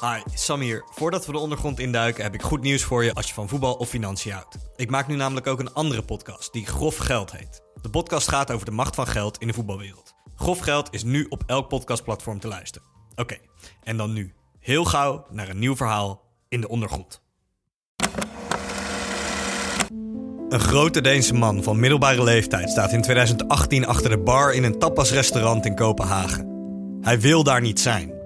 Hi, Sam hier. Voordat we de ondergrond induiken heb ik goed nieuws voor je als je van voetbal of financiën houdt. Ik maak nu namelijk ook een andere podcast die Grof Geld heet. De podcast gaat over de macht van geld in de voetbalwereld. Grof Geld is nu op elk podcastplatform te luisteren. Oké, en dan nu. Heel gauw naar een nieuw verhaal in de ondergrond. Een grote Deense man van middelbare leeftijd staat in 2018 achter de bar in een tapasrestaurant in Kopenhagen. Hij wil daar niet zijn.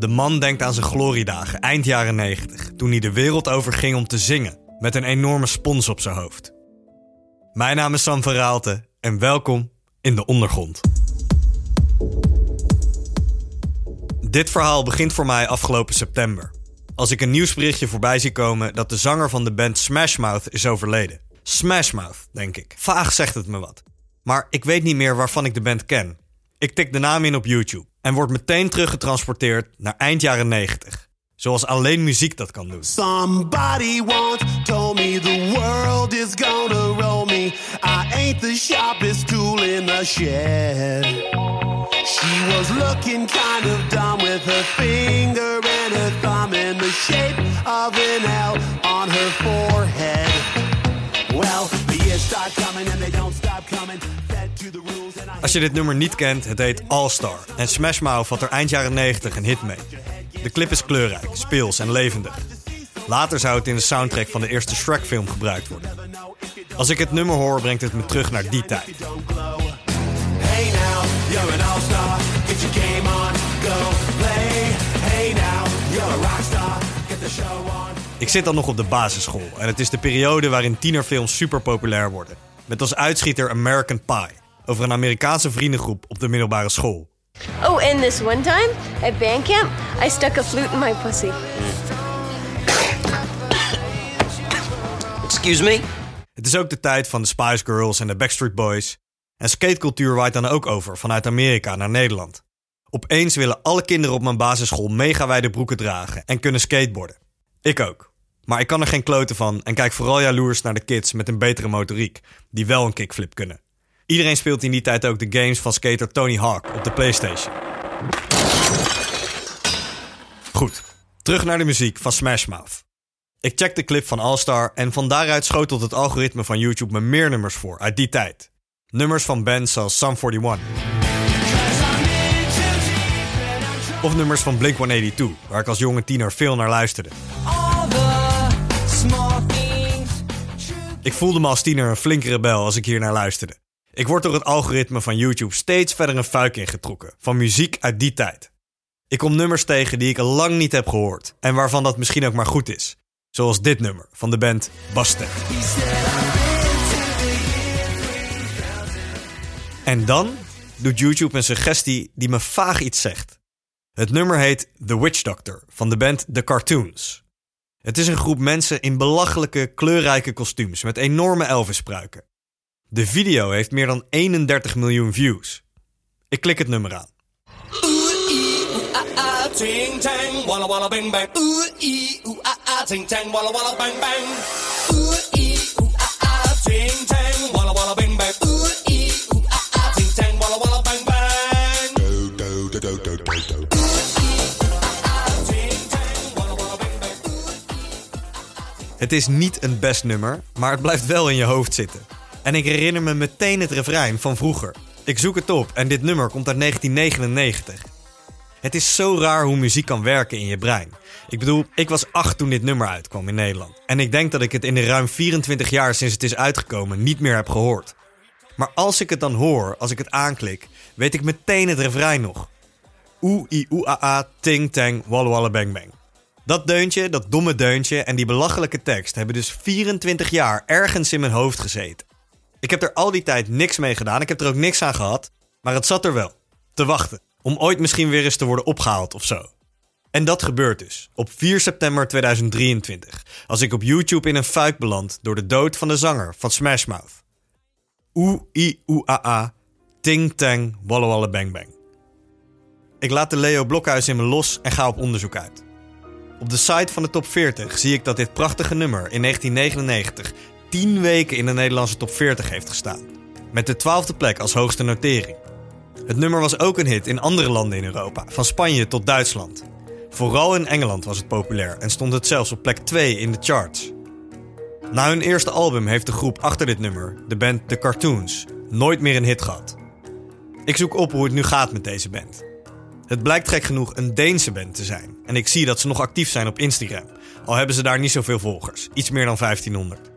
De man denkt aan zijn gloriedagen eind jaren 90, toen hij de wereld over ging om te zingen met een enorme spons op zijn hoofd. Mijn naam is Sam van Raalte en welkom in de ondergrond. Dit verhaal begint voor mij afgelopen september. Als ik een nieuwsberichtje voorbij zie komen dat de zanger van de band Smash Mouth is overleden. Smash Mouth, denk ik. Vaag zegt het me wat. Maar ik weet niet meer waarvan ik de band ken. Ik tik de naam in op YouTube en word meteen teruggetransporteerd naar eind jaren 90. Zoals alleen muziek dat kan doen. Somebody once told me the world is gonna roll me. I ain't the sharpest tool in the shed. She was looking kind of dumb with her finger and her thumb in the shape of an L on her forehead. Als je dit nummer niet kent, het heet All Star. En Smash Mouth had er eind jaren 90 een hit mee. De clip is kleurrijk, speels en levendig. Later zou het in de soundtrack van de eerste Shrek-film gebruikt worden. Als ik het nummer hoor, brengt het me terug naar die tijd. Hey now, you're an all-star. Get your game on, go play. Hey now, you're a rockstar. Get the show on. Ik zit dan nog op de basisschool en het is de periode waarin tienerfilms super populair worden. Met als uitschieter American Pie, over een Amerikaanse vriendengroep op de middelbare school. Oh, and this one time at band camp, I stuck a flute in my pussy. Excuse me? Het is ook de tijd van de Spice Girls en de Backstreet Boys. En skatecultuur waait dan ook over vanuit Amerika naar Nederland. Opeens willen alle kinderen op mijn basisschool mega wijde broeken dragen en kunnen skateboarden. Ik ook. Maar ik kan er geen kloten van en kijk vooral jaloers naar de kids met een betere motoriek, die wel een kickflip kunnen. Iedereen speelt in die tijd ook de games van skater Tony Hawk op de PlayStation. Goed, terug naar de muziek van Smash Mouth. Ik check de clip van All Star en van daaruit schotelt het algoritme van YouTube me meer nummers voor uit die tijd. Nummers van bands zoals Sum 41. Of nummers van Blink 182, waar ik als jonge tiener veel naar luisterde. Ik voelde me als tiener een flinke rebel als ik hier naar luisterde. Ik word door het algoritme van YouTube steeds verder een fuik ingetrokken van muziek uit die tijd. Ik kom nummers tegen die ik al lang niet heb gehoord en waarvan dat misschien ook maar goed is. Zoals dit nummer van de band Bastet. En dan doet YouTube een suggestie die me vaag iets zegt. Het nummer heet The Witch Doctor van de band The Cartoons. Het is een groep mensen in belachelijke, kleurrijke kostuums met enorme Elvis-spruiken. De video heeft meer dan 31 miljoen views. Ik klik het nummer aan. Het is niet een best nummer, maar het blijft wel in je hoofd zitten. En ik herinner me meteen het refrein van vroeger. Ik zoek het op en dit nummer komt uit 1999. Het is zo raar hoe muziek kan werken in je brein. Ik bedoel, ik was acht toen dit nummer uitkwam in Nederland. En ik denk dat ik het in de ruim 24 jaar sinds het is uitgekomen niet meer heb gehoord. Maar als ik het dan hoor, als ik het aanklik, weet ik meteen het refrein nog. Oeh, i, oeh, a, a, ting, tang, walla, walla, bang, bang. Dat deuntje, dat domme deuntje en die belachelijke tekst hebben dus 24 jaar ergens in mijn hoofd gezeten. Ik heb er al die tijd niks mee gedaan, ik heb er ook niks aan gehad, maar het zat er wel. Te wachten, om ooit misschien weer eens te worden opgehaald of zo. En dat gebeurt dus, op 4 september 2023, als ik op YouTube in een fuik beland door de dood van de zanger van Smash Mouth. Oeh, i, oeh, a, a, ting, tang, walla, walla, bang, bang. Ik laat de Leo Blokhuis in me los en ga op onderzoek uit. Op de site van de top 40 zie ik dat dit prachtige nummer in 1999 10 weken in de Nederlandse top 40 heeft gestaan. Met de 12e plek als hoogste notering. Het nummer was ook een hit in andere landen in Europa, van Spanje tot Duitsland. Vooral in Engeland was het populair en stond het zelfs op plek 2 in de charts. Na hun eerste album heeft de groep achter dit nummer, de band The Cartoons, nooit meer een hit gehad. Ik zoek op hoe het nu gaat met deze band. Het blijkt gek genoeg een Deense band te zijn en ik zie dat ze nog actief zijn op Instagram, al hebben ze daar niet zoveel volgers, iets meer dan 1500.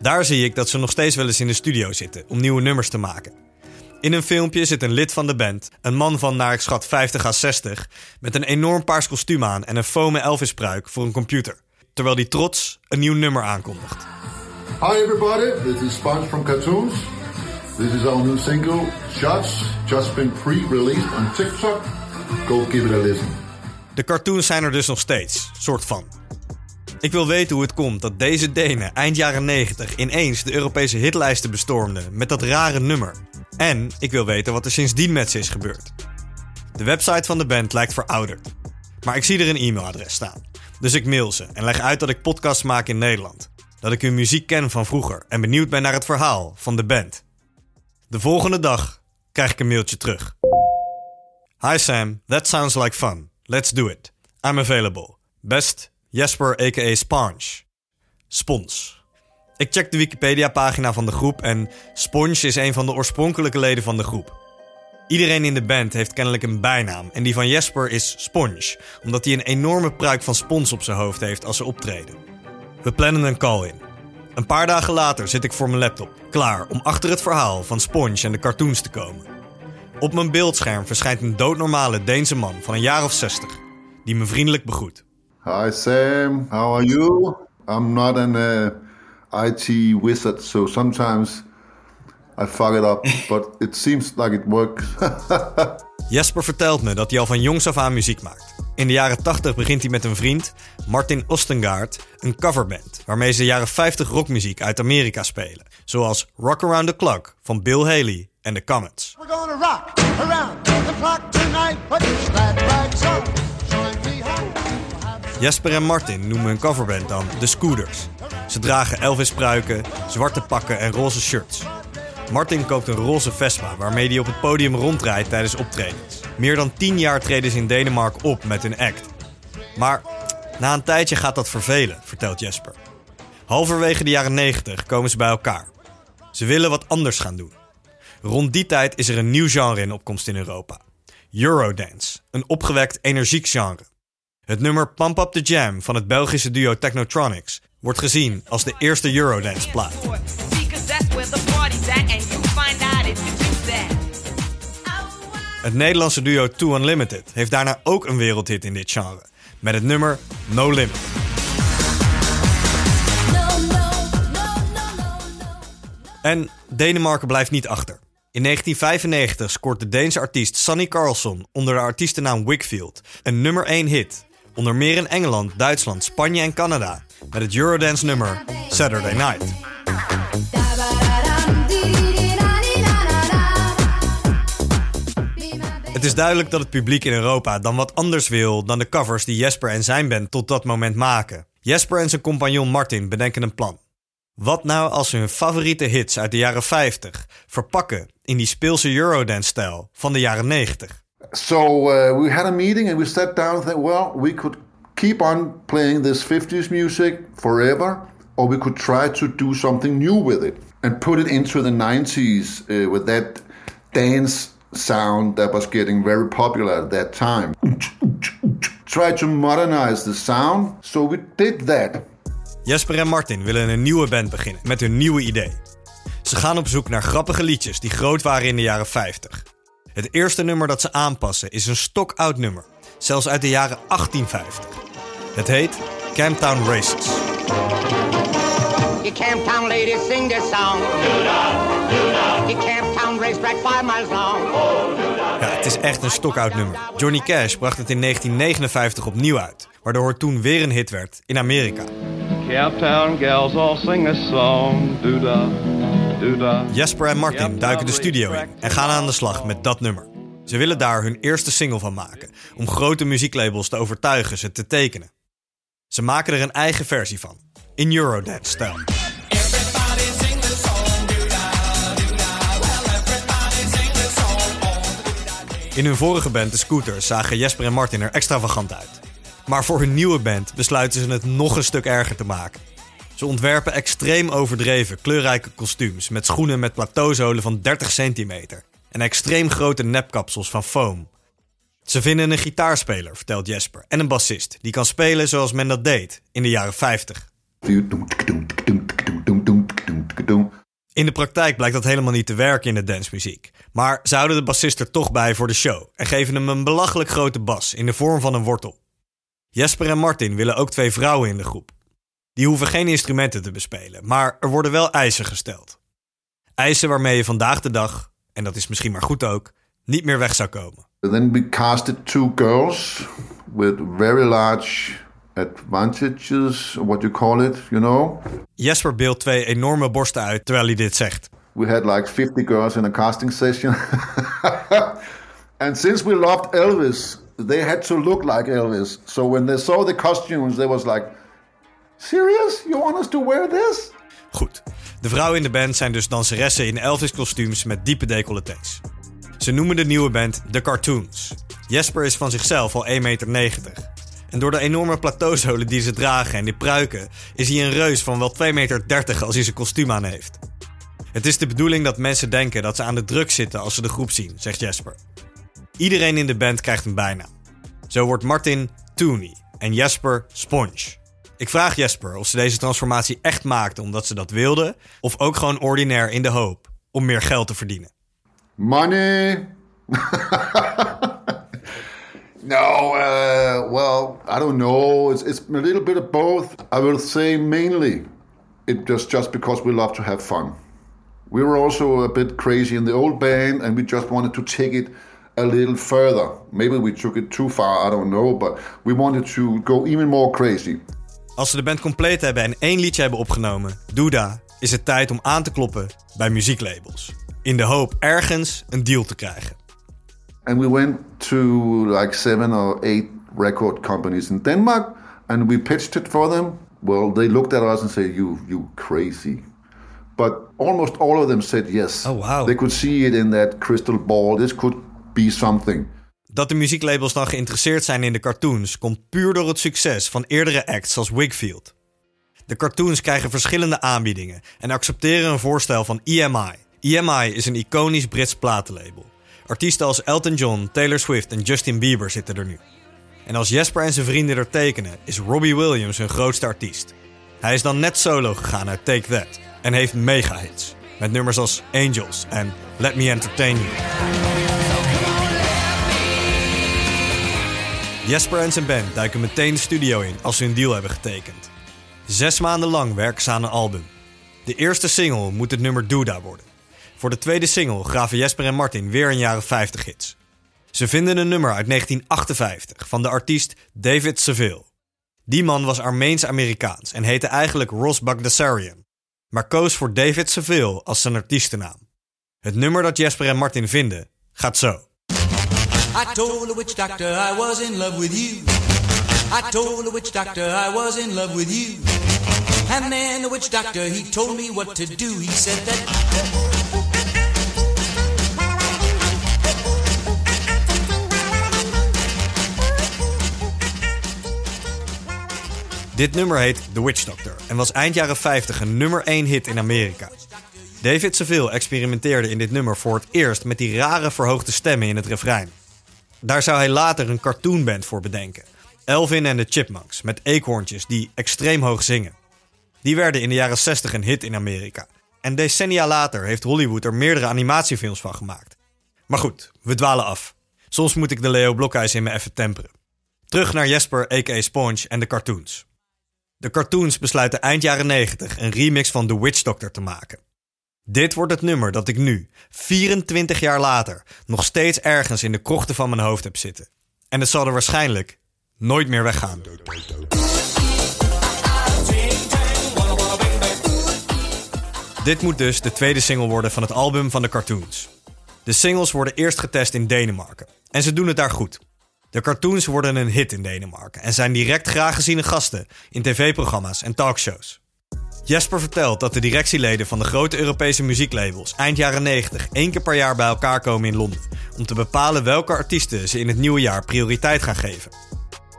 Daar zie ik dat ze nog steeds wel eens in de studio zitten om nieuwe nummers te maken. In een filmpje zit een lid van de band, een man van naar ik schat 50 à 60, met een enorm paars kostuum aan en een foame Elvis-pruik voor een computer, terwijl die trots een nieuw nummer aankondigt. Hi everybody, this is Sponge from Cartoons. This is our new single, Shots, just been pre-released on TikTok. Go give it a listen. De cartoons zijn er dus nog steeds, soort van. Ik wil weten hoe het komt dat deze Denen eind jaren 90 ineens de Europese hitlijsten bestormden met dat rare nummer. En ik wil weten wat er sindsdien met ze is gebeurd. De website van de band lijkt verouderd. Maar ik zie er een e-mailadres staan. Dus ik mail ze en leg uit dat ik podcasts maak in Nederland. Dat ik hun muziek ken van vroeger en benieuwd ben naar het verhaal van de band. De volgende dag krijg ik een mailtje terug. Hi Sam, that sounds like fun. Let's do it. I'm available. Best Jesper aka Sponge. Spons. Ik check de Wikipedia-pagina van de groep en Sponge is een van de oorspronkelijke leden van de groep. Iedereen in de band heeft kennelijk een bijnaam en die van Jesper is Sponge, omdat hij een enorme pruik van spons op zijn hoofd heeft als ze optreden. We plannen een call in. Een paar dagen later zit ik voor mijn laptop, klaar om achter het verhaal van Sponge en de cartoons te komen. Op mijn beeldscherm verschijnt een doodnormale Deense man van een jaar of 60, die me vriendelijk begroet. Hi Sam, how are you? I'm not an uh, IT wizard, so sometimes I fuck it up, but it seems like it works. Jesper vertelt me dat hij al van jongs af aan muziek maakt. In de jaren 80 begint hij met een vriend, Martin Ostengaard, een coverband waarmee ze de jaren 50 rockmuziek uit Amerika spelen. Zoals Rock Around the Clock van Bill Haley en The Comets. We're gonna rock around the clock tonight. Put your glad rags on. Join me home. Jesper en Martin noemen hun coverband dan de Scooters. Ze dragen Elvis-pruiken, zwarte pakken en roze shirts. Martin koopt een roze Vespa waarmee hij op het podium rondrijdt tijdens optredens. Meer dan 10 jaar treden ze in Denemarken op met hun act. Maar na een tijdje gaat dat vervelen, vertelt Jesper. Halverwege de jaren 90 komen ze bij elkaar. Ze willen wat anders gaan doen. Rond die tijd is er een nieuw genre in opkomst in Europa. Eurodance, een opgewekt energiek genre. Het nummer Pump Up The Jam van het Belgische duo Technotronics wordt gezien als de eerste Eurodance plaat. Because that's where the party's at, and you find out if you do that. Het Nederlandse duo Two Unlimited heeft daarna ook een wereldhit in dit genre, met het nummer No Limit. En Denemarken blijft niet achter. In 1995 scoort de Deense artiest Sonny Carlson onder de artiestennaam Wickfield een nummer 1 hit. Onder meer in Engeland, Duitsland, Spanje en Canada. Met het Eurodance nummer Saturday Night. Het is duidelijk dat het publiek in Europa dan wat anders wil dan de covers die Jesper en zijn band tot dat moment maken. Jesper en zijn compagnon Martin bedenken een plan. Wat nou als ze hun favoriete hits uit de jaren 50 verpakken in die speelse Eurodance-stijl van de jaren 90? So uh, we had a meeting and we sat down and thought, well, we could keep on playing this 50s music forever, or we could try to do something new with it and put it into the 90s uh, with that dance sound that was getting very popular at that time. Try to modernize the sound, so we did that. Jesper en Martin willen een nieuwe band beginnen met hun nieuwe idee. Ze gaan op zoek naar grappige liedjes die groot waren in de jaren 50. Het eerste nummer dat ze aanpassen is een stokoud nummer, zelfs uit de jaren 1850. Het heet Camptown Races. Camptown ladies sing this song. You Camptown racetrack five miles long. Ja, het is echt een stokoud nummer. Johnny Cash bracht het in 1959 opnieuw uit, waardoor het toen weer een hit werd in Amerika. Camptown gals all sing this song. Doo-da, doo-da. Jesper en Martin duiken de studio in en gaan aan de slag met dat nummer. Ze willen daar hun eerste single van maken, om grote muzieklabels te overtuigen ze te tekenen. Ze maken er een eigen versie van, in Eurodance-stijl. In hun vorige band, de Scooters, zagen Jesper en Martin er extravagant uit. Maar voor hun nieuwe band besluiten ze het nog een stuk erger te maken. Ze ontwerpen extreem overdreven, kleurrijke kostuums met schoenen met plateauzolen van 30 centimeter en extreem grote nepkapsels van foam. Ze vinden een gitaarspeler, vertelt Jesper, en een bassist die kan spelen zoals men dat deed in de jaren 50. In de praktijk blijkt dat helemaal niet te werken in de dancemuziek. Maar ze houden de bassist er toch bij voor de show en geven hem een belachelijk grote bas in de vorm van een wortel. Jesper en Martin willen ook twee vrouwen in de groep. Die hoeven geen instrumenten te bespelen, maar er worden wel eisen gesteld. Eisen waarmee je vandaag de dag, en dat is misschien maar goed ook, niet meer weg zou komen. Then we casted two girls with very large advantages, what you call it, you know. Jesper beeldt twee enorme borsten uit terwijl hij dit zegt. We had like 50 girls in a casting session. and since we loved Elvis, they had to look like Elvis. So when they saw the costumes, they was like, "Serious? You want us to wear this?" Goed, de vrouwen in de band zijn dus danseressen in Elvis-kostuums met diepe decolletés. Ze noemen de nieuwe band The Cartoons. Jesper is van zichzelf al 1,90 meter. En door de enorme plateauzolen die ze dragen en die pruiken, is hij een reus van wel 2,30 meter als hij zijn kostuum aan heeft. Het is de bedoeling dat mensen denken dat ze aan de druk zitten als ze de groep zien, zegt Jesper. Iedereen in de band krijgt een bijnaam. Zo wordt Martin Tooney en Jesper Sponge. Ik vraag Jesper of ze deze transformatie echt maakte omdat ze dat wilde, of ook gewoon ordinair in de hoop om meer geld te verdienen. Money. no, uh, well, I don't know. It's, it's a little bit of both. I will say mainly it just just because we love to have fun. We were also a bit crazy in the old band, and we just wanted to take it a little further. Maybe we took it too far. I don't know, but we wanted to go even more crazy. Als ze de band compleet hebben en één liedje hebben opgenomen, Duda, is het tijd om aan te kloppen bij muzieklabels. In de hoop ergens een deal te krijgen. And we went to like seven or eight record companies in Denmark, and we pitched it for them. Well, they looked at us and said, "You, you crazy." But almost all of them said yes. Oh, wow. They could see it in that crystal ball. This could be something. Dat de muzieklabels dan geïnteresseerd zijn in de cartoons komt puur door het succes van eerdere acts als Wigfield. De cartoons krijgen verschillende aanbiedingen en accepteren een voorstel van EMI. EMI is een iconisch Brits platenlabel. Artiesten als Elton John, Taylor Swift en Justin Bieber zitten er nu. En als Jesper en zijn vrienden er tekenen, is Robbie Williams hun grootste artiest. Hij is dan net solo gegaan uit Take That en heeft mega-hits. Met nummers als Angels en Let Me Entertain You. Jesper en zijn band duiken meteen de studio in als ze hun deal hebben getekend. Zes maanden lang werken ze aan een album. De eerste single moet het nummer Duda worden. Voor de tweede single graven Jesper en Martin weer een jaren 50 hits. Ze vinden een nummer uit 1958 van de artiest David Seville. Die man was Armeens-Amerikaans en heette eigenlijk Ross Bagdasarian, maar koos voor David Seville als zijn artiestennaam. Het nummer dat Jesper en Martin vinden gaat zo. I told the witch doctor I was in love with you. I told the witch doctor I was in love with you. And then the witch doctor he told me what to do. He said that. Dit nummer heet The Witch Doctor en was eind jaren 50 een nummer 1 hit in Amerika. David Seville experimenteerde in dit nummer voor het eerst met die rare verhoogde stemmen in het refrein. Daar zou hij later een cartoonband voor bedenken. Elvin en de Chipmunks, met eekhoorntjes die extreem hoog zingen. Die werden in de jaren 60 een hit in Amerika. En decennia later heeft Hollywood er meerdere animatiefilms van gemaakt. Maar goed, we dwalen af. Soms moet ik de Leo Blokhuis in me even temperen. Terug naar Jesper, a.k.a. Sponge en de cartoons. De cartoons besluiten eind jaren 90 een remix van The Witch Doctor te maken. Dit wordt het nummer dat ik nu, 24 jaar later, nog steeds ergens in de krochten van mijn hoofd heb zitten. En het zal er waarschijnlijk nooit meer weggaan. Dit moet dus de tweede single worden van het album van de cartoons. De singles worden eerst getest in Denemarken. En ze doen het daar goed. De cartoons worden een hit in Denemarken en zijn direct graag geziene gasten in tv-programma's en talkshows. Jesper vertelt dat de directieleden van de grote Europese muzieklabels eind jaren 90 één keer per jaar bij elkaar komen in Londen om te bepalen welke artiesten ze in het nieuwe jaar prioriteit gaan geven.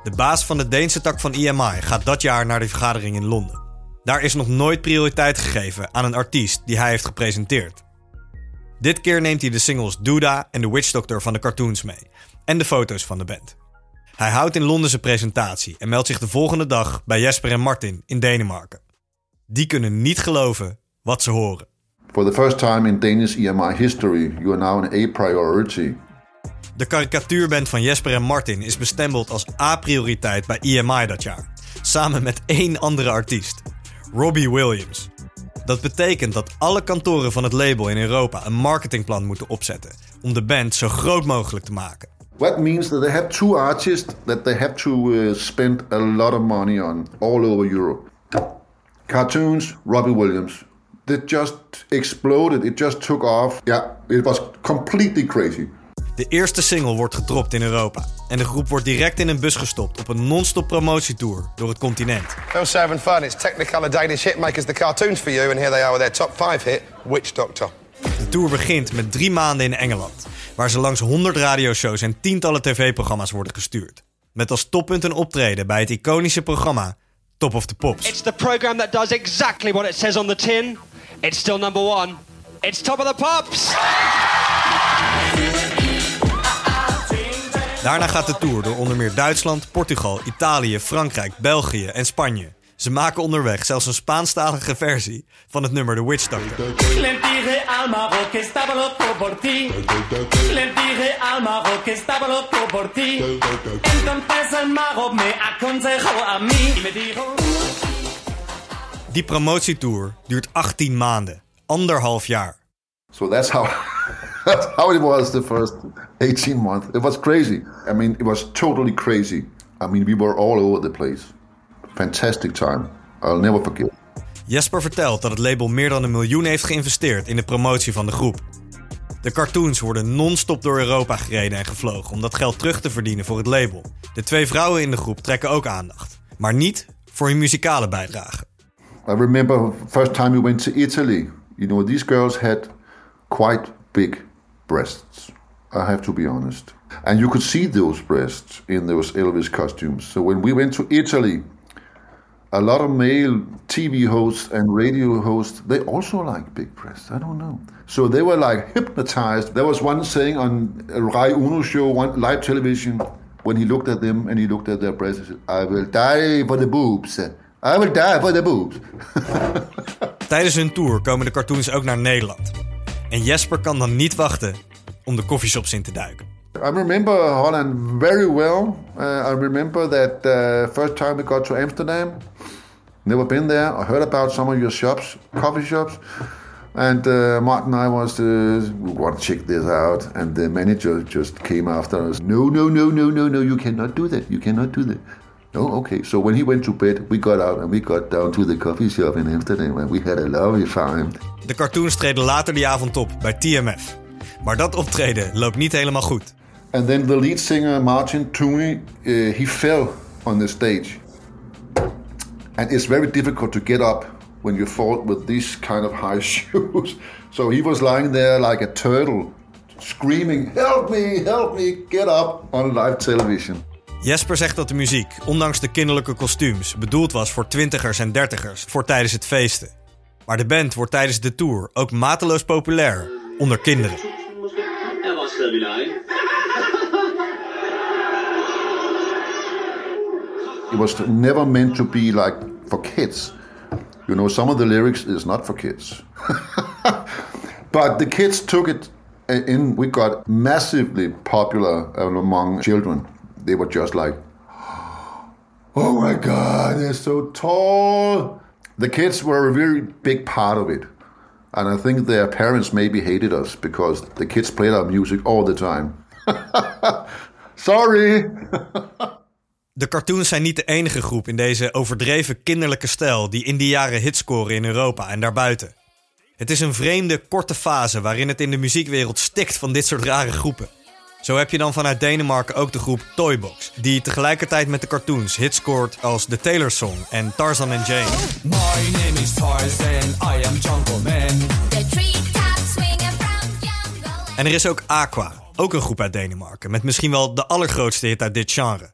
De baas van de Deense tak van EMI gaat dat jaar naar de vergadering in Londen. Daar is nog nooit prioriteit gegeven aan een artiest die hij heeft gepresenteerd. Dit keer neemt hij de singles Duda en The Witch Doctor van de cartoons mee en de foto's van de band. Hij houdt in Londen zijn presentatie en meldt zich de volgende dag bij Jesper en Martin in Denemarken. Die kunnen niet geloven wat ze horen. For the first time in Danish EMI history, you are now an A priority. De karikatuurband van Jesper en Martin is bestempeld als A-prioriteit bij EMI dat jaar. Samen met één andere artiest, Robbie Williams. Dat betekent dat alle kantoren van het label in Europa een marketingplan moeten opzetten om de band zo groot mogelijk te maken. That means that they have two artists that they have to uh, spend a lot of money on all over Europe. Cartoons, Robbie Williams. It just exploded. It just took off. Yeah, it was completely crazy. De eerste single wordt gedropt in Europa en de groep wordt direct in een bus gestopt op een non-stop promotietour door het continent. Phil's having fun. It's Technicolor Danish hitmakers, the cartoons for you, and here they are with their top five hit, Witch Doctor. De tour begint met drie maanden in Engeland, waar ze langs 100 radioshows en tientallen tv-programma's worden gestuurd. Met als toppunt een optreden bij het iconische programma Top of the Pops. It's the program that does exactly what it says on the tin. It's still number one. It's Top of the Pops! Daarna gaat de tour door onder meer Duitsland, Portugal, Italië, Frankrijk, België en Spanje. Ze maken onderweg zelfs een Spaanstalige versie van het nummer The Witch Doctor. Die promotietour duurt 18 maanden, anderhalf jaar. So that's how that's how it was the first 18 months. It was crazy. I mean, it was totally crazy. I mean, we were all over the place. Fantastic time. I'll never forget. Jesper vertelt dat het label meer dan een miljoen heeft geïnvesteerd in de promotie van de groep. De cartoons worden non-stop door Europa gereden en gevlogen om dat geld terug te verdienen voor het label. De twee vrouwen in de groep trekken ook aandacht, maar niet voor hun muzikale bijdrage. I remember first time we went to Italy. You know, these girls had quite big breasts. I have to be honest. And you could see those breasts in those Elvis costumes. So when we went to Italy, a lot of male TV hosts and radio hosts, they also like big breasts. I don't know. So they were like hypnotized. There was one saying on Rai Uno show, one live television, when he looked at them and he looked at their breasts, he said, I will die for the boobs. I will die for the boobs. Tijdens hun tour komen de cartoons ook naar Nederland. En Jesper kan dan niet wachten om de coffeeshops in te duiken. I remember Holland very well. Uh, I remember that uh, first time we got to Amsterdam. Never been there. I heard about some of your shops, coffee shops. And uh, Martin and I was, uh, we want to check this out. And the manager just came after us. No, no, no, no, no, no, you cannot do that. You cannot do that. No, okay. So when he went to bed, we got out and we got down to the coffee shop in Amsterdam. And we had a lovely time. De cartoons treden later die avond op bij TMF. Maar dat optreden loopt niet helemaal goed. And then the lead singer, Martin Tooney, uh, he fell on the stage. And it's very difficult to get up when you fall with these kind of high shoes. So he was lying there like a turtle, screaming, Help me, help me, get up on live television. Jesper zegt dat de muziek, ondanks de kinderlijke kostuums, bedoeld was voor twintigers en dertigers voor tijdens het feesten. Maar de band wordt tijdens de tour ook mateloos populair onder kinderen. It was never meant to be like for kids. You know, some of the lyrics is not for kids. but the kids took it in. We got massively popular uh, among children. They were just like, oh my God, they're so tall. The kids were a very big part of it. And I think their parents maybe hated us because the kids played our music all the time. Sorry. De cartoons zijn niet de enige groep in deze overdreven kinderlijke stijl die in die jaren hits scoren in Europa en daarbuiten. Het is een vreemde, korte fase waarin het in de muziekwereld stikt van dit soort rare groepen. Zo heb je dan vanuit Denemarken ook de groep Toybox, die tegelijkertijd met de cartoons hits scoort als The Taylor Song en Tarzan and Jane. My name is Tarzan, I am Jungle Man. En er is ook Aqua, ook een groep uit Denemarken, met misschien wel de allergrootste hit uit dit genre.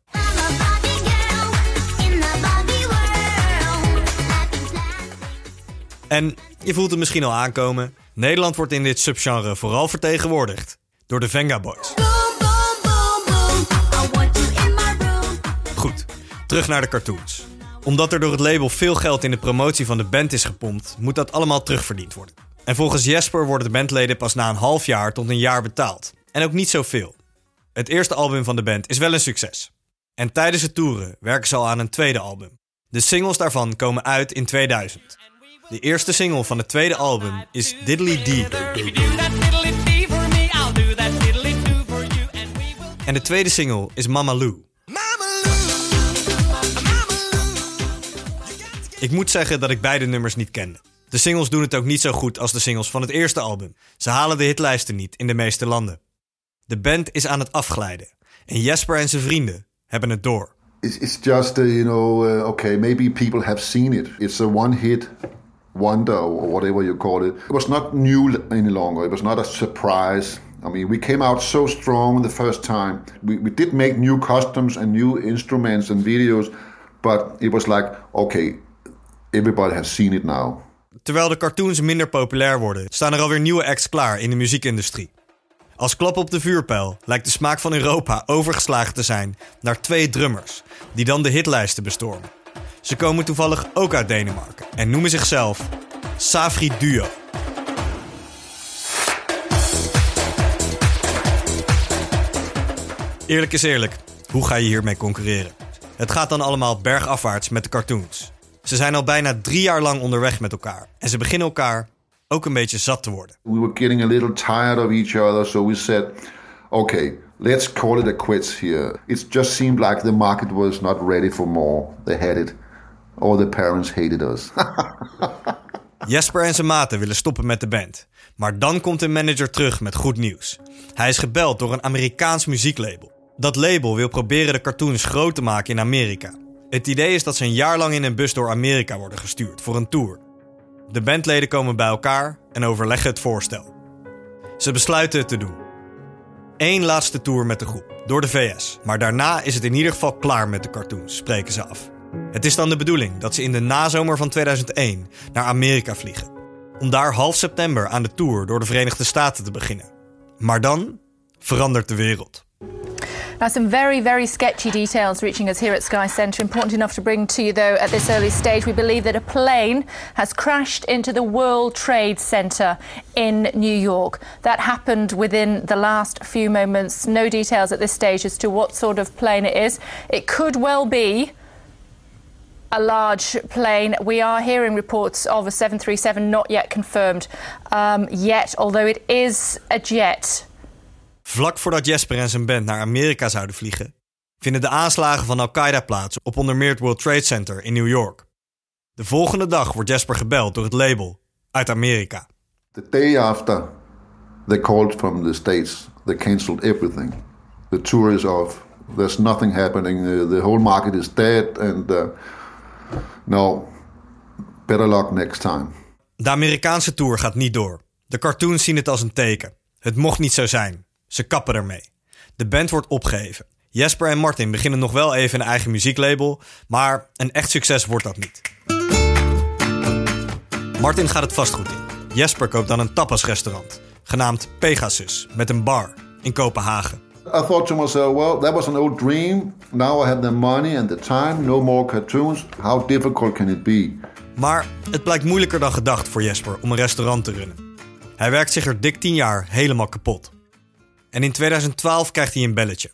En je voelt het misschien al aankomen. Nederland wordt in dit subgenre vooral vertegenwoordigd door de Venga Boys. Goed, terug naar de cartoons. Omdat er door het label veel geld in de promotie van de band is gepompt, moet dat allemaal terugverdiend worden. En volgens Jesper worden de bandleden pas na een half jaar tot een jaar betaald. En ook niet zoveel. Het eerste album van de band is wel een succes. En tijdens het toeren werken ze al aan een tweede album. De singles daarvan komen uit in 2000. De eerste single van het tweede album is Diddly Dee. En de tweede single is Mama Lou. Ik moet zeggen dat ik beide nummers niet kende. De singles doen het ook niet zo goed als de singles van het eerste album. Ze halen de hitlijsten niet in de meeste landen. De band is aan het afglijden. En Jesper en zijn vrienden hebben het door. It's, just, uh, you know, uh, okay, maybe people have seen it. It's a one hit wonder or whatever you call it. It was not new any longer. It was not a surprise. I mean, we came out so strong the first time. We, we did make new customs and new instruments and videos, but it was like, okay, everybody has seen it now. Terwijl de cartoons minder populair worden, staan er alweer nieuwe acts klaar in de muziekindustrie. Als klap op de vuurpijl lijkt de smaak van Europa overgeslagen te zijn naar twee drummers, die dan de hitlijsten bestormen. Ze komen toevallig ook uit Denemarken en noemen zichzelf Safri Duo. Eerlijk is eerlijk, hoe ga je hiermee concurreren? Het gaat dan allemaal bergafwaarts met de cartoons. Ze zijn al bijna drie jaar lang onderweg met elkaar en ze beginnen elkaar ook een beetje zat te worden. We were getting a little tired of each other, so we said, okay, let's call it a quits here. It just seemed like the market was not ready for more. They had it. All the parents hated us. Jesper en zijn maten willen stoppen met de band. Maar dan komt een manager terug met goed nieuws. Hij is gebeld door een Amerikaans muzieklabel. Dat label wil proberen de cartoons groot te maken in Amerika. Het idee is dat ze een jaar lang in een bus door Amerika worden gestuurd voor een tour. De bandleden komen bij elkaar en overleggen het voorstel. Ze besluiten het te doen. Eén laatste tour met de groep, door de VS. Maar daarna is het in ieder geval klaar met de cartoons, spreken ze af. Het is dan de bedoeling dat ze in de nazomer van 2001 naar Amerika vliegen. Om daar half september aan de tour door de Verenigde Staten te beginnen. Maar dan verandert de wereld. Now, some very, very sketchy details reaching us here at Sky Centre. Important enough to bring to you, though, at this early stage. We believe that a plane has crashed into the World Trade Center in New York. That happened within the last few moments. No details at this stage as to what sort of plane it is. It could well be a large plane. We are hearing reports of a 737 not yet confirmed um, yet, although it is a jet. Vlak voordat Jesper en zijn band naar Amerika zouden vliegen, vinden de aanslagen van Al-Qaeda plaats op onder meer het World Trade Center in New York. De volgende dag wordt Jesper gebeld door het label uit Amerika. The day after, they called from the States. They cancelled everything. The tour is off. There's nothing happening. The, the whole market is dead. And uh, no, better luck next time. De Amerikaanse tour gaat niet door. De cartoons zien het als een teken. Het mocht niet zo zijn. Ze kappen ermee. De band wordt opgeheven. Jesper en Martin beginnen nog wel even een eigen muzieklabel, maar een echt succes wordt dat niet. Martin gaat het vastgoed in. Jesper koopt dan een tapasrestaurant, genaamd Pegasus, met een bar in Kopenhagen. I thought to myself, well, that was an old dream. Now I have the money and the time, no more cartoons. How difficult can it be? Maar het blijkt moeilijker dan gedacht voor Jesper om een restaurant te runnen. Hij werkt zich er dik 10 jaar helemaal kapot. En in 2012 krijgt hij een belletje.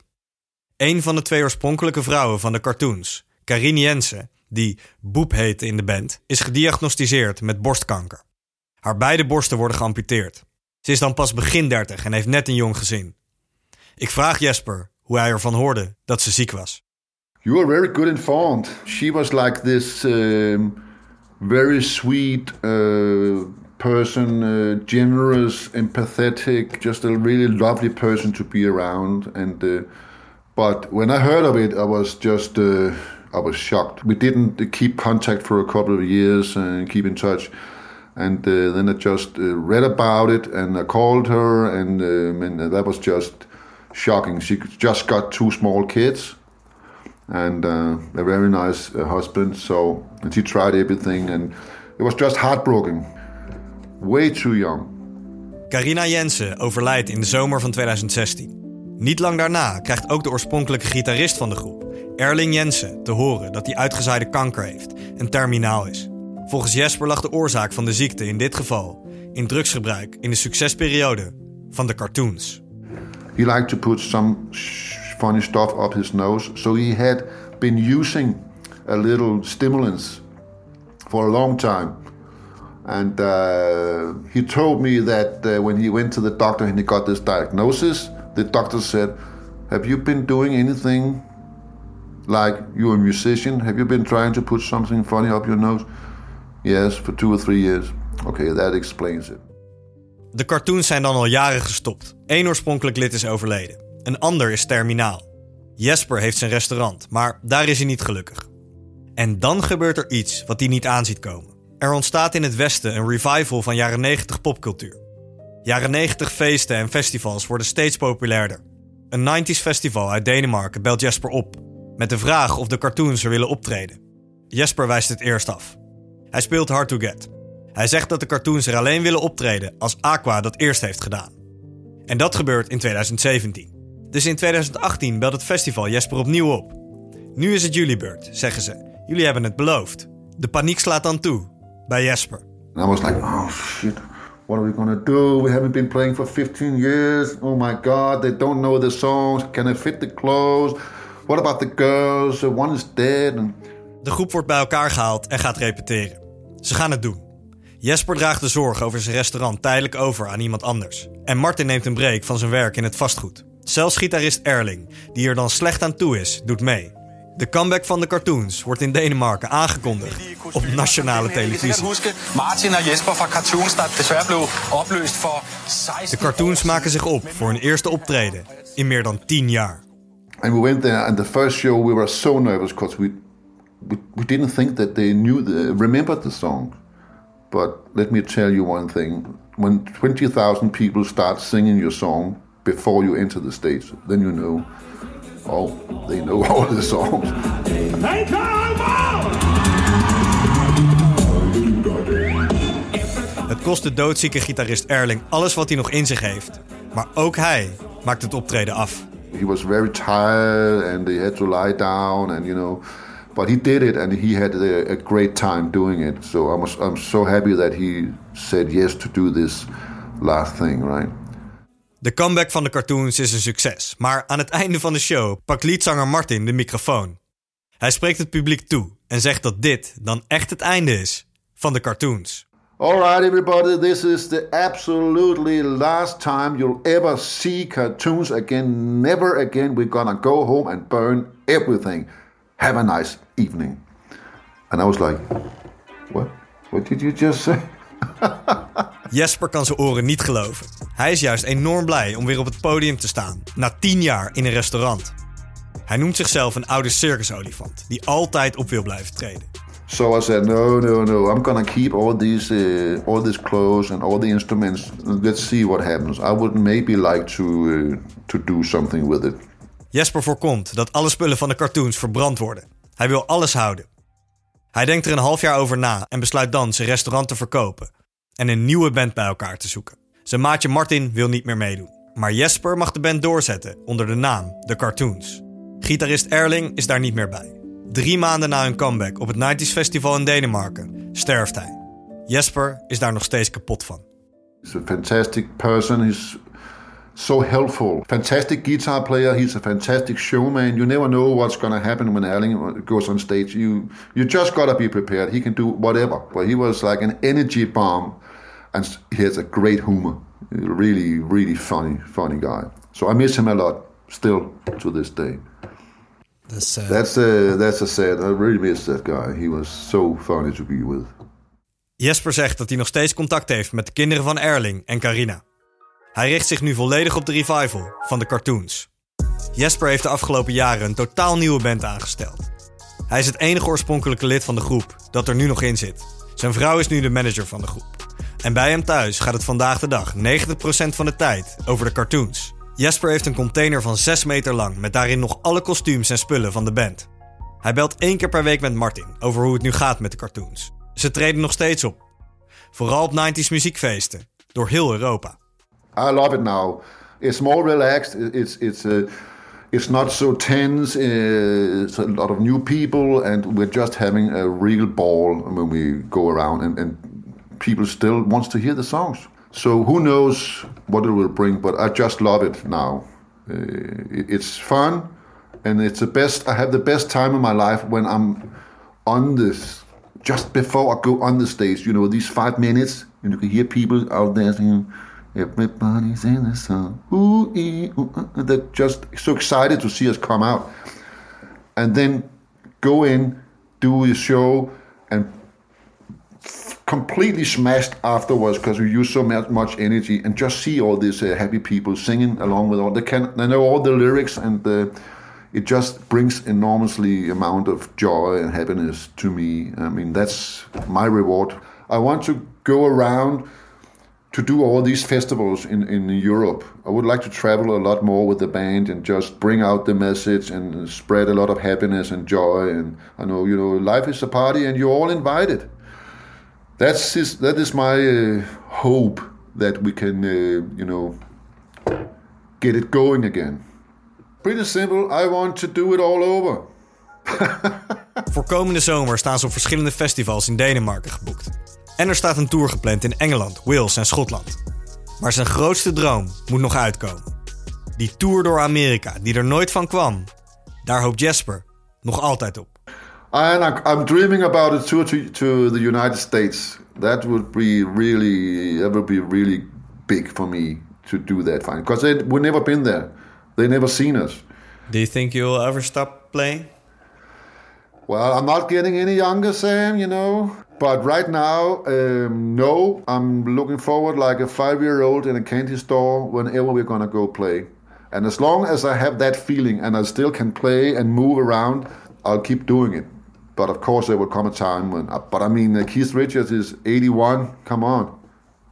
Een van de twee oorspronkelijke vrouwen van de cartoons, Karine Jensen, die Boep heette in de band, is gediagnosticeerd met borstkanker. Haar beide borsten worden geamputeerd. Ze is dan pas begin 30 en heeft net een jong gezin. Ik vraag Jesper hoe hij ervan hoorde dat ze ziek was. You were very good informed. She was like this um, very sweet uh, person, uh, generous, empathetic, just a really lovely person to be around. And uh, but when I heard of it, I was just uh, I was shocked. We didn't keep contact for a couple of years and keep in touch. And uh, then I just uh, read about it, and I called her, and, um, and that was just shocking. She just got two small kids, and uh, a very nice uh, husband. So and she tried everything, and It was just heartbroken. Way too young. Carina Jensen overlijdt in de zomer van 2016. Niet lang daarna krijgt ook de oorspronkelijke gitarist van de groep, Erling Jensen, te horen dat hij uitgezaaide kanker heeft en terminaal is. Volgens Jesper lag de oorzaak van de ziekte in dit geval in drugsgebruik in de succesperiode van de cartoons. He liked to put some funny stuff up his nose, so he had been using a little stimulants for a long time. And uh, he told me that uh, when he went to the doctor and he got this diagnosis, the doctor said, Have you been doing anything like you're a musician? Have you been trying to put something funny up your nose? Yes, for two or three years. Okay, that explains it. De cartoons zijn dan al jaren gestopt. Eén oorspronkelijk lid is overleden. Een ander is terminaal. Jesper heeft zijn restaurant, maar daar is hij niet gelukkig. En dan gebeurt er iets wat hij niet aan ziet komen. Er ontstaat in het Westen een revival van jaren 90 popcultuur. Jaren 90 feesten en festivals worden steeds populairder. Een 90s festival uit Denemarken belt Jesper op met de vraag of de cartoons er willen optreden. Jesper wijst het eerst af. Hij speelt Hard to Get. Hij zegt dat de cartoons er alleen willen optreden als Aqua dat eerst heeft gedaan. En dat gebeurt in 2017. Dus in 2018 belt het festival Jesper opnieuw op. Nu is het jullie beurt, zeggen ze. Jullie hebben het beloofd. De paniek slaat dan toe bij Jesper. I was like, oh shit, what are we gonna do? We haven't been playing for 15 years. Oh my god, they don't know the songs. Can I fit the clothes? What about the girls? One is dead. And De groep wordt bij elkaar gehaald en gaat repeteren. Ze gaan het doen. Jesper draagt de zorg over zijn restaurant tijdelijk over aan iemand anders. En Martin neemt een break van zijn werk in het vastgoed. Zelfs gitarist Erling, die er dan slecht aan toe is, doet mee. De comeback van de cartoons wordt in Denemarken aangekondigd op nationale televisie. huske Martin og Jesper fra Cartoons, der desværre blev opløst for 16 De cartoons maken zich op voor hun eerste optreden in meer dan 10 jaar. and we went there, and the first show we were so nervous because we, we we didn't think that they knew the remembered the song. But let me tell you one thing: when twenty thousand people start singing your song before you enter the stage, then you know, oh, they know all the songs. Het kost de doodzieke gitarist Erling alles wat hij nog in zich heeft. Maar ook hij maakt het optreden af. He was very tired, and he had to lie down, and you know, but he did it, and he had a, a great time doing it. So I was, I'm so happy that he said yes to do this last thing, right? De comeback van de cartoons is een succes, maar aan het einde van de show pakt liedzanger Martin de microfoon. Hij spreekt het publiek toe en zegt dat dit dan echt het einde is van de cartoons. All right, everybody, this is the absolutely last time you'll ever see cartoons again. Never again. We're gonna go home and burn everything. Have a nice evening. And I was like, what? What did you just say? Jesper kan zijn oren niet geloven. Hij is juist enorm blij om weer op het podium te staan, na 10 jaar in een restaurant. Hij noemt zichzelf een oude circusolifant die altijd op wil blijven treden. So I said, no, no, no. I'm gonna keep all these, uh, all these clothes and all the instruments. Let's see what happens. I would maybe like to, uh, to do something with it. Jesper voorkomt dat alle spullen van de cartoons verbrand worden. Hij wil alles houden. Hij denkt er een half jaar over na en besluit dan zijn restaurant te verkopen en een nieuwe band bij elkaar te zoeken. Zijn maatje Martin wil niet meer meedoen, maar Jesper mag de band doorzetten onder de naam The Cartoons. Gitarist Erling is daar niet meer bij. Drie maanden na hun comeback op het 90s Festival in Denemarken sterft hij. Jesper is daar nog steeds kapot van. Fantastic person. So helpful. Fantastic guitar player. He's a fantastic showman. You never know what's going to happen when Erling goes on stage. You you just got to be prepared. He can do whatever. But he was like an energy bomb, and he has a great humor. Really, really funny, funny guy. So I miss him a lot still to this day. That's sad. That's a that's a sad. I really miss that guy. He was so funny to be with. Jesper zegt dat hij nog steeds contact heeft met de kinderen van Erling en Carina. Hij richt zich nu volledig op de revival van de cartoons. Jesper heeft de afgelopen jaren een totaal nieuwe band aangesteld. Hij is het enige oorspronkelijke lid van de groep dat er nu nog in zit. Zijn vrouw is nu de manager van de groep. En bij hem thuis gaat het vandaag de dag 90% van de tijd over de cartoons. Jesper heeft een container van 6 meter lang met daarin nog alle kostuums en spullen van de band. Hij belt één keer per week met Martin over hoe het nu gaat met de cartoons. Ze treden nog steeds op. Vooral op 90s muziekfeesten, door heel Europa. I love it now. It's more relaxed. It's it's uh, it's not so tense. Uh, it's a lot of new people, and we're just having a real ball when we go around, and, and people still wants to hear the songs. So who knows what it will bring? But I just love it now. Uh, it's fun, and it's the best. I have the best time of my life when I'm on this. Just before I go on the stage, you know, these five minutes, and you can hear people out there singing. Everybody's in the song. Ooh, ee, ooh, uh, they're just so excited to see us come out. And then go in, do the show, and completely smashed afterwards because we use so much, energy and just see all these uh, happy people singing along with all they can they know all the lyrics and uh, it just brings enormously amount of joy and happiness to me i mean that's my reward i want to go around to do all these festivals in, in Europe. I would like to travel a lot more with the band and just bring out the message and spread a lot of happiness and joy. And I know, you know, life is a party and you're all invited. That's is, that is my uh, hope that we can, uh, you know, get it going again. Pretty simple. I want to do it all over. Voor komende zomer staan ze op verschillende festivals in Denemarken geboekt. En er staat een tour gepland in Engeland, Wales en Schotland. Maar zijn grootste droom moet nog uitkomen. Die tour door Amerika, die er nooit van kwam. Daar hoopt Jasper nog altijd op. And I'm, dreaming about a tour to, to the United States. That would be really, that would be really big for me to do that. Fine, because we've never been there. They never seen us. Do you think you'll ever stop playing? Well, I'm not getting any younger, Sam. You know. But right now, um, no. I'm looking forward like a five-year-old in a candy store whenever we're gonna go play. And as long as I have that feeling and I still can play and move around, I'll keep doing it. But of course, there will come a time when. but I mean, uh, Keith Richards is 81. Come on,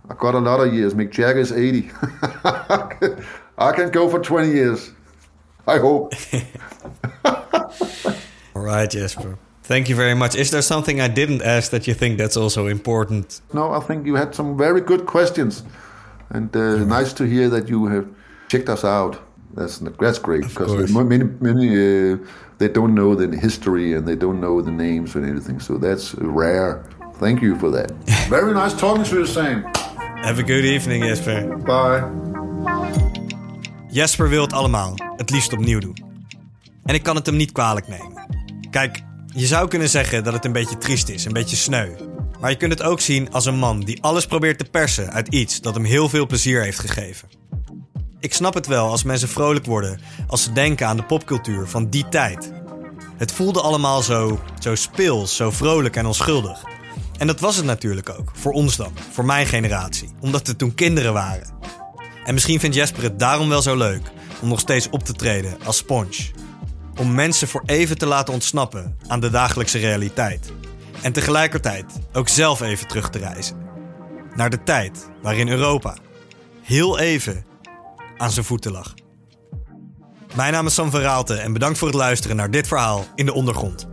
I've got a lot of years. Mick Jagger is 80. I can go for 20 years. I hope. All right, Jasper. Thank you very much. Is there something I didn't ask that you think that's also important? No, I think you had some very good questions, and uh, nice to hear that you have checked us out. That's that's great because many many uh, they don't know the history and they don't know the names and anything. So that's rare. Thank you for that. very nice talking to you, Sam. Have a good evening, Jasper. Bye. Jasper wil het allemaal, het liefst opnieuw doen. En ik kan het hem niet kwalijk nemen. Kijk, je zou kunnen zeggen dat het een beetje triest is, een beetje sneu. Maar je kunt het ook zien als een man die alles probeert te persen uit iets dat hem heel veel plezier heeft gegeven. Ik snap het wel als mensen vrolijk worden als ze denken aan de popcultuur van die tijd. Het voelde allemaal zo, zo speels, zo vrolijk en onschuldig. En dat was het natuurlijk ook, voor ons dan, voor mijn generatie, omdat we toen kinderen waren. En misschien vindt Jesper het daarom wel zo leuk om nog steeds op te treden als sponge. Om mensen voor even te laten ontsnappen aan de dagelijkse realiteit. En tegelijkertijd ook zelf even terug te reizen. Naar de tijd waarin Europa heel even aan zijn voeten lag. Mijn naam is Sam van Raalte en bedankt voor het luisteren naar dit verhaal in de ondergrond.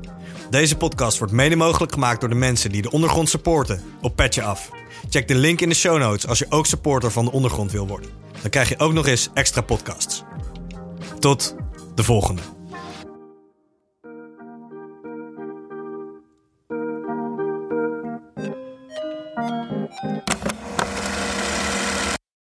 Deze podcast wordt mede mogelijk gemaakt door de mensen die de ondergrond supporten op Petje Af. Check de link in de show notes als je ook supporter van de ondergrond wil worden. Dan krijg je ook nog eens extra podcasts. Tot de volgende.